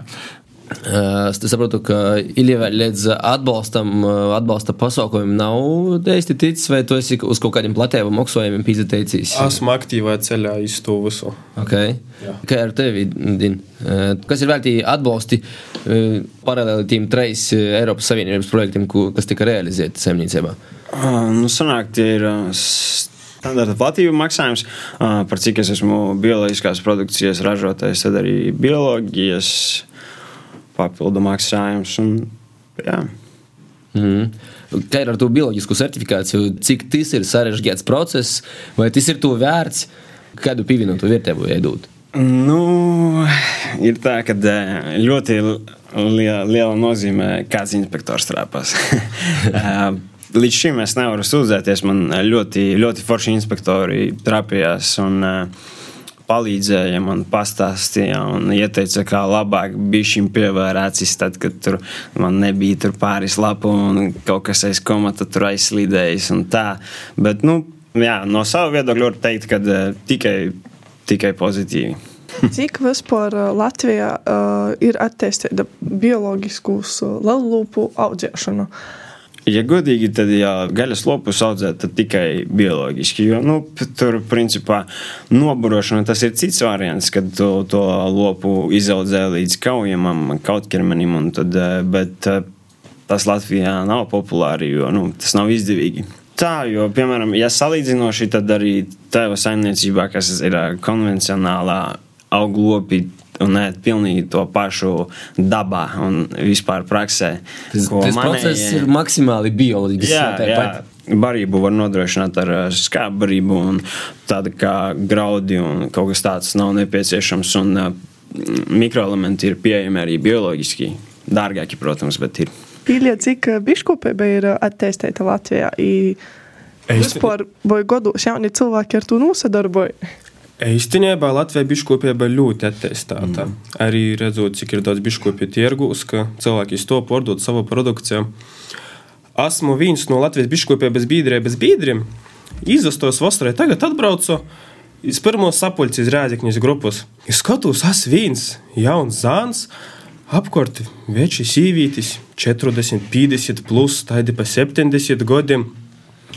Es saprotu, ka Ilija līdz atbalstam, atbalsta pasaukumiem nav īsti ticis, vai tu esi uz kaut kādiem platējiem maksājumiem pīzateicis? Esmu aktīvā ceļā iz to visu. Okay. Jā. Kā ar tevi, Din? Kas ir veltīti atbalsti paralēli tiem treis Eiropas Savienības projektiem, kas tika realizēti saimniecībā? Nu, sanāk, tie ir standarta platība maksājums, par cik es esmu bioloģiskās produkcijas ražotājs, tad arī bioloģijas papildu maksājums. Un, jā. mm. Kā ir ar to bioloģisku certifikāciju? Cik tas ir sarežģīts process, vai tas ir to vērts, kādu pievienotu vērtību iedot? Nu, ir tā, ka ļoti liela, liela nozīme, kāds inspektors trāpās. Līdz šim es nevaru sūdzēties. Man ļoti, ļoti forši inspektori trāpījās. Un, uh, palīdzēja man pastāstīja un ieteica, kā labāk bija šim pievērācis, tad, kad tur man nebija tur pāris lapu un kaut kas aiz komata tur aizslīdējis un tā. Bet, nu, jā, no sava viedokļa var teikt, ka uh, tikai, tikai pozitīvi. Cik vispār uh, Latvijā uh, ir attīstīta bioloģiskus uh, lelūpu audzēšana? Ja godīgi, tad jā, gaļas lopus audzēt tikai bioloģiski. Jo, nu, tur, principā, noburošana tas ir cits variants, kad to, to lopu izaudzē līdz kaujamam, kautķermenim. un Tad, eh, bet eh, tas Latvijā nav populāri, jo nu, tas nav izdevīgi. Tā, jo, piemēram, ja salīdzinoši, tad arī tēva saimniecībā, kas ir ā, konvencionālā auglopi un ēd pilnīgi to pašu dabā un vispār praksē. Tas, tas manējie- process ir maksimāli bioloģisks. Jā, jā. Barību var nodrošināt ar skābu barību, un tāda kā graudi un kaut kas tāds nav nepieciešams. Un, mikroelementi ir pieejami arī bioloģiski. Dārgāki, protams, bet ir. Pīļie, cik biškopība ir attīstīta Latvijā? I Vispār, vai gados jauni cilvēki ar to nosadarbojas? Īstenībā Latvijas biškopība ļoti attīstīta. Mm. Arī redzot, cik ir daudz biškopju tirgus, ka cilvēki to pārdod savu produkciju. Esmu viens no Latvijas biškopības biedrības biedriem. Izastos vasarā, tagad atbraucu iz pirmo sapulci iz Rēzekņas grupas. Es skatos, es viens jauns zāns, apkārt veči sīvītis, 40, 50 plus, tādi pa 70 gadiem.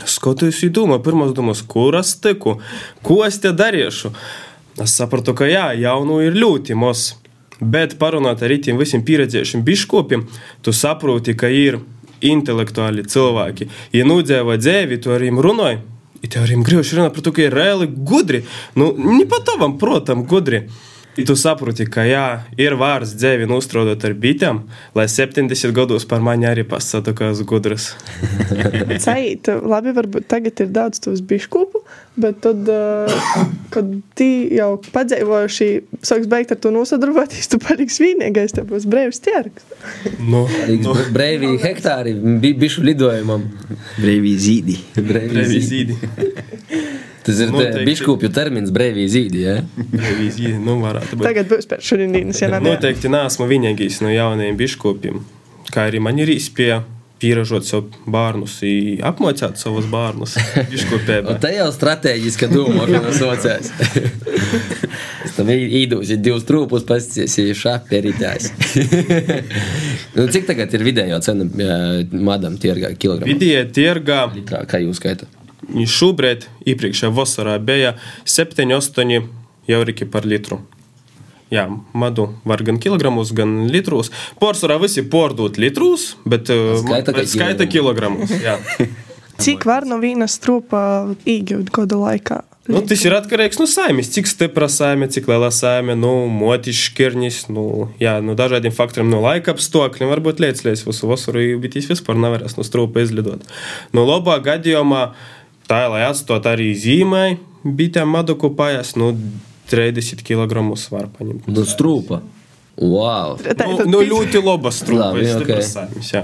Skatos, ir domā, pirmās domas, kur es tiku, ko es te darīšu. Es sapratu, ka jā, jaunu ir ļoti maz. Bet parunāt ar tiem visiem pieredzējušiem biškopiem, tu saproti, ka ir intelektuāli cilvēki. Ja nudzīvo dzīvi, tu ar viņiem runāji. I tev arī gribēju runāt par to, ka ir reāli gudri. Nu, ne pat tavam, protams, gudri. I tu saproti, ka jā, ir vārds dzīvi uzstrādāt ar bitēm, lai 70 gados par mani arī pasaktu, ka esmu gudrs. Cait, labi, varbūt tagad ir daudz tos biškopu, bet tad, uh, kad tī jau padzīvojuši, sāks beigt ar to nosadarboties, tu paliksi vienīgais, tev būs brīvs tirgs. Nu, Nu. Brīvī hektāri bi, bišu lidojumam. Brīvī zīdi. Brīvī zīdi. Tas ir Noteikti. biškopju termins brīvī zīdi. Ja? Revizīdi, nu varētu būt. Tagad būs pēc šodienas, ja ne? Noteikti neesmu vienīgais no jaunajiem biškopiem. Kā arī man ir izpēja pieražot sev bērnus, apmācīt savus bērnus biškopībā. Un tā jau strateģiska domāšana saucās. Es tam īdūsi divus trūpus, pasties, šāpērītājs. nu, cik tagad ir vidējo cena madam tirgā kilogramā? Vidēji tirgā Litrā, kā jūs skaitāt? šobrīd, iepriekšējā vasarā, bija 7-8 eiro par litru. Jā, madu var gan kilogramos, gan litros. Pārsvarā visi pārdod litros, bet Skaita, ka skaita kilogramos. jā. Cik var no vienas trūpa iegūt gada laikā? Nu, tas ir atkarīgs no saimnes. Cik stipra saime, cik liela saime, nu, motis, šķirnis, nu, jā, no dažādiem faktoriem, no laika apstākļiem. Varbūt lietas visu vasaru, bet viņš vispār nevarēs no strūpa izlidot. No labā gadījumā tā, lai atstot arī zīmai, bitēm madu kopājās, nu, 30 kg var paņemt. Nu, strūpa. Wow! Tā Nu, tad nu, bija- ļoti laba strūpa. Labi, ir stipras ok. saimes, jā.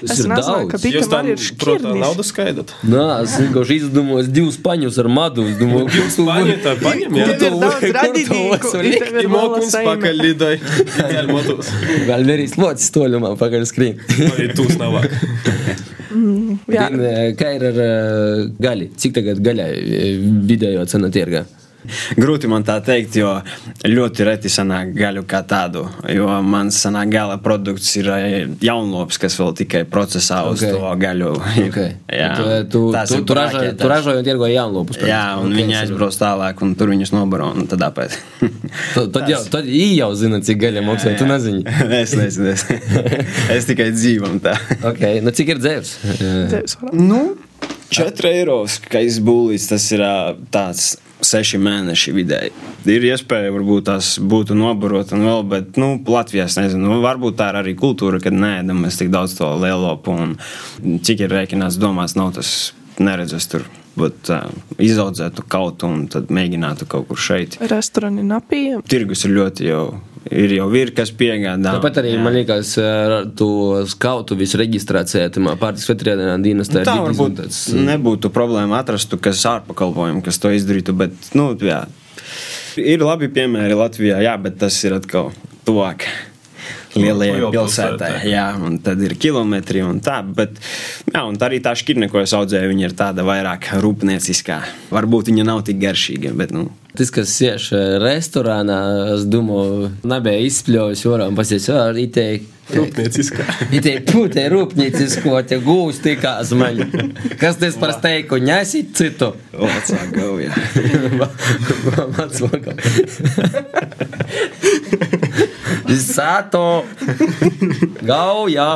Tas Es ir nezināju, ka daudz. bija- Jūs Bitam tam, arī ir protams, šķirnis. naudu skaidrat. Nā, es vienkārši izdomāju divus paņus ar madu. Es domāju, Jūs paņemat, paņemat, jā. Kur Tev ir tu- daudz kur tu radiniku, esi i likt? tev ir Ir liela mokums saime. pakaļ lidoj. Tikai motos. Vēl nevis locis toļumā pagaļ skrīt. Vai tūs nav vāk. Jā, Din, eh, Kā ir ar eh, gaļu? Cik tagad gaļai eh, vidējo cenu tirgā? Grūti man tā teikt, jo ļoti reti sanāk gaļu kā tādu. Jo mans sanāk gala produkts ir eh, jaunlops, kas vēl tikai procesā uz Ok. to gaļu. Okay. Jā, tu, tu, tu, ir tu, ražo, tu ražoji un tirgoji jaunlopus. Jā, un okay, viņi aizbrauc tālāk, un tur viņus nobaro. un Tad, tāpēc. Tad, tad jau, tad ī jau zina, cik gaļa maksā. Tu nezini. es nezinu, es, es tikai dzīvam tā. Okay. Nu, cik ir dzēvs? Var- Nu, 4 eiro skaists būlīts, tas ir tāds 6 mēneši vidēji. Ir iespēja, varbūt tās būtu nobarot un vēl, bet, nu, Latvijā es nezinu, nu, varbūt tā ir arī kultūra, kad nēdam mēs tik daudz to lielopu un cik ir rēķināts domās, nav tas neredzes tur. Bet uh, izaudzētu kaut un tad mēģinātu kaut kur šeit. Restorāni napījumi. Tirgus ir ļoti jau, ir jau vir, kas piegādā. Tāpat arī Jā. man liekas, eh, to skautu visu reģistrācijā, tam pārtiks veterinārā dienestā. Tā ir varbūt tāds, nebūtu problēma atrast, kas ārpakalpojumu, kas to izdarītu. Bet, nu, jā. Ir labi piemēri Latvijā, jā, bet tas ir atkal tuvāk. Lielajai Liela pilsētai, jā, un tad ir kilometri un tā. Bet, jā, un tā arī tā šķirne, ko es audzēju, viņa ir tāda vairāk rūpnieciskā. Varbūt viņa nav tik garšīga, bet, nu, Tas, kas siež eh, restorānā, es domāju, nebija izspļojis orām, pasies, ar itei. Rūpnieciskā. Itei pūtē rūpniecisko, te gūs tikā zmaļ. Kas tas par steiku, nesit citu? Vecā gauja. Vecākā. Sato! Gauja!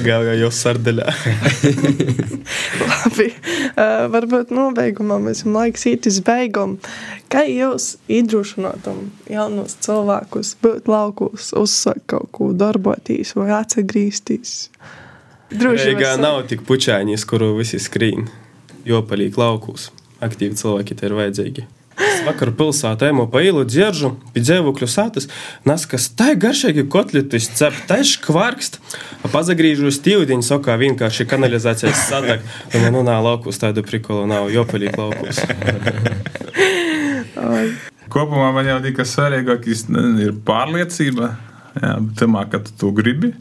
Gāja jau sardaļā. Labi, uh, varbūt nobeigumā mēs esam laiks iet uz beigumu. Kā jūs iedrošinātam jaunus cilvēkus būt laukos, uzsākt kaut ko darboties vai atgriezties? Droši vien nav tik pučāņas, kuru visi skrīn. Jo palīk laukūs. Aktīvi cilvēki te ir vajadzīgi. Vakar pilsētā ejmu pa ielu dzieržu, pie dzīvokļu sātas, naskas tā garšīgi kotletis cep, tā škvarkst. Pazagrīžu uz tīvdiņu, sokā vienkārši kanalizācijas sadak. Domāju, nu nā, laukūs tādu prikolu nav, jo palīk laukūs. Kopumā man jau liekas, svarīgākais ir pārliecība. Jā, tamā, ka tu to gribi.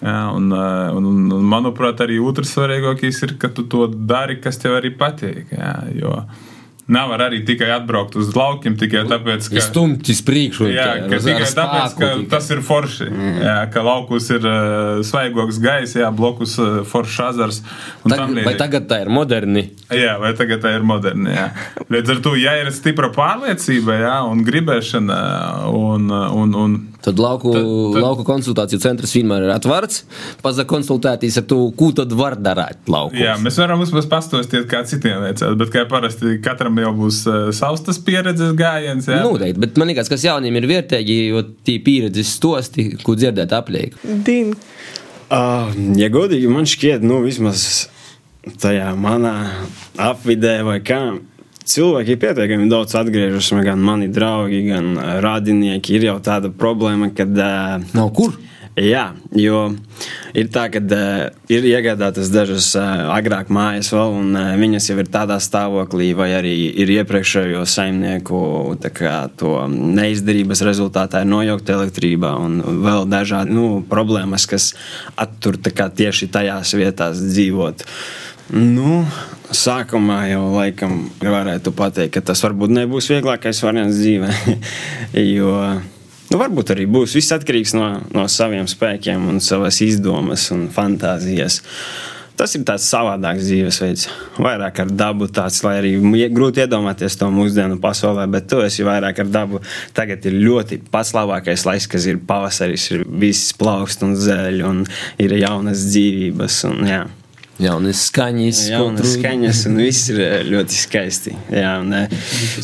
Jā, un, un, un, un, manuprāt, arī otrs svarīgākais ir, ka tu to dari, kas tev arī patīk. Jā, jo nevar arī tikai atbraukt uz laukiem tikai tāpēc, ka. Stumtis priekšu. Jā, ka tikai tāpēc, ka tas ir forši. Mm. Jā, ka laukus ir uh, svaigoks gaiss, jā, blokus uh, foršs azars. un tam Tag, vai tagad tā ir moderni? Jā, vai tagad tā ir moderna. Jā. Līdz ar to, ja ir stipra pārliecība jā, un gribēšana, un, un, un Tad lauku, Tad- tad- lauku konsultāciju centrs vienmēr ir atvērts. Pazakonsultēties ar to, ko tad var darīt laukos. Jā, mēs varam uzmanīgi pastāstīt, kā citiem veicās, bet kā parasti katram jau būs uh, savs tas pieredzes gājiens. Jā, Noteikti, bet man liekas, kas jauniem ir vērtīgi, jo tie pieredzes stosti, ko dzirdēt apliek. Dīn, Uh, ja godīgi, man šķiet, nu, vismaz tajā manā apvidē, vai kā, cilvēki ir pietiekami daudz atgriežas. Gan mani draugi, gan ā, radinieki. Ir jau tāda problēma, ka. Uh, Nav kur? Jā, jo ir tā, ka uh, ir iegādātas dažas uh, agrāk mājas vēl, un uh, viņas jau ir tādā stāvoklī, vai arī ir iepriekšējo saimnieku kā, to neizdarības rezultātā nojaukta elektrība un vēl dažādi nu, problēmas, kas attur kā, tieši tajās vietās dzīvot. Nu, sākumā jau laikam varētu pateikt, ka tas varbūt nebūs vieglākais variants dzīvē. jo nu, varbūt arī būs viss atkarīgs no, no saviem spēkiem, un savas izdomas un fantāzijas. Tas ir tāds savādāks dzīvesveids. Vairāk ar dabu tāds, lai arī grūti iedomāties to mūsdienu pasaulē, bet tu esi vairāk ar dabu. Tagad ir ļoti pats labākais laiks, kas ir pavasaris, ir viss plaukst un zēļ, un ir jaunas dzīvības. Un, jā. Jaunas skaņas, Jaunas skaņas, un viss ir eh, ļoti skaisti. Jā, un, eh,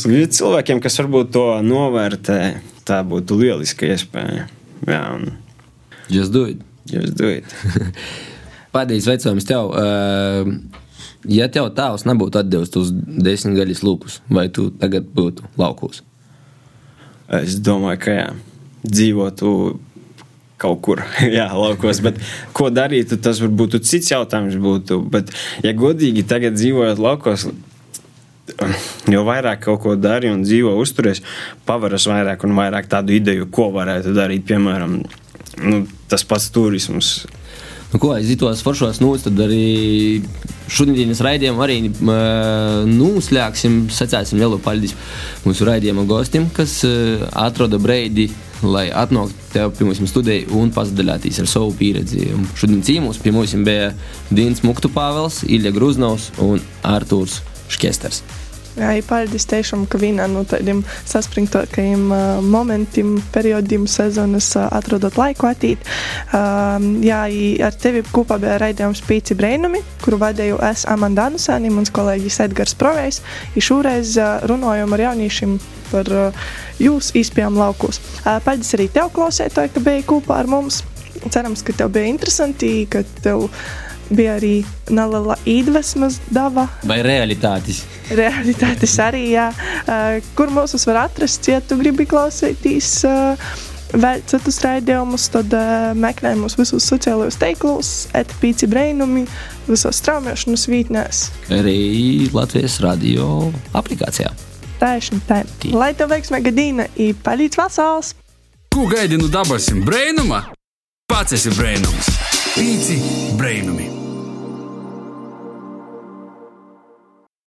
cilvēkiem, kas varbūt to novērtē, tā būtu lieliska iespēja. Jā, un Just do it. jūs dodat. Pēdējais veicojums tev. Uh, ja tev tēvs nebūtu atdevis tos desmit gaļas lūpus, vai tu tagad būtu laukos? Es domāju, ka jā, dzīvotu kaut kur, jā, laukos. Bet ko darītu, tas varbūt cits jautājums būtu. Bet, ja godīgi tagad dzīvojot laukos, jo vairāk kaut ko dari un dzīvo uzturies, pavaras vairāk un vairāk tādu ideju, ko varētu darīt. Piemēram, nu, tas pats turisms. Nu, ko aiz tos foršos nūs, tad arī šodienas raidījumu arī uh, noslēgsim, sacēsim lielu paldies mūsu raidījuma gostim, kas uh, atroda breidi, lai atnāktu tev pie mums studijā un pasadalīties ar savu pieredzi. Šodien cīmūs pie mums bija Dīns Muktu Pāvels, Ilja Gruznovs un Artūrs Škesters. Jā, ir paldies tiešām, ka vienā no tādiem saspringtākajiem uh, momentiem, periodiem sezonas uh, atrodot laiku attīt. Uh, jā, ar tevi kopā bija raidījums Pīci Breinumi, kuru vadīju es Amanda Anusēni, mans kolēģis Edgars Provejs. Šoreiz uh, runājam ar jauniešiem par uh, jūsu īspējām laukos. Uh, paldies arī tev, klausētāji, ka biji kopā ar mums. Cerams, ka tev bija interesanti, ka tev bija arī neliela iedvesmas daba Vai realitātes? realitātes arī, jā, kur mūsus var atrast, ja tu gribi klausīties. Vēl citus raidījumus, tad uh, meklē mūs visos sociālajos tīklos, etapīci brainumi, visos straumēšanas vītnēs. Arī Latvijas radio aplikācijā. Tieši tā. Lai tev veiksmīga diena, ir palīdz vasals! Ko gaidi no dabasim brainuma? Pats esi brainums. Pīci brainumi.